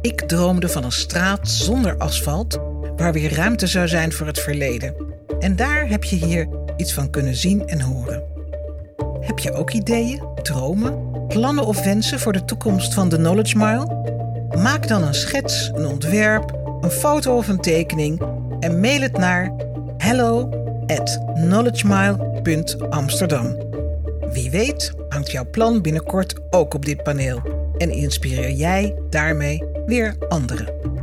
Ik droomde van een straat zonder asfalt, waar weer ruimte zou zijn voor het verleden. En daar heb je hier iets van kunnen zien en horen. Heb je ook ideeën, dromen, plannen of wensen voor de toekomst van de Knowledge Mile? Maak dan een schets, een ontwerp, een foto of een tekening en mail het naar hello at knowledgemile.amsterdam. Wie weet hangt jouw plan binnenkort ook op dit paneel en inspireer jij daarmee weer anderen.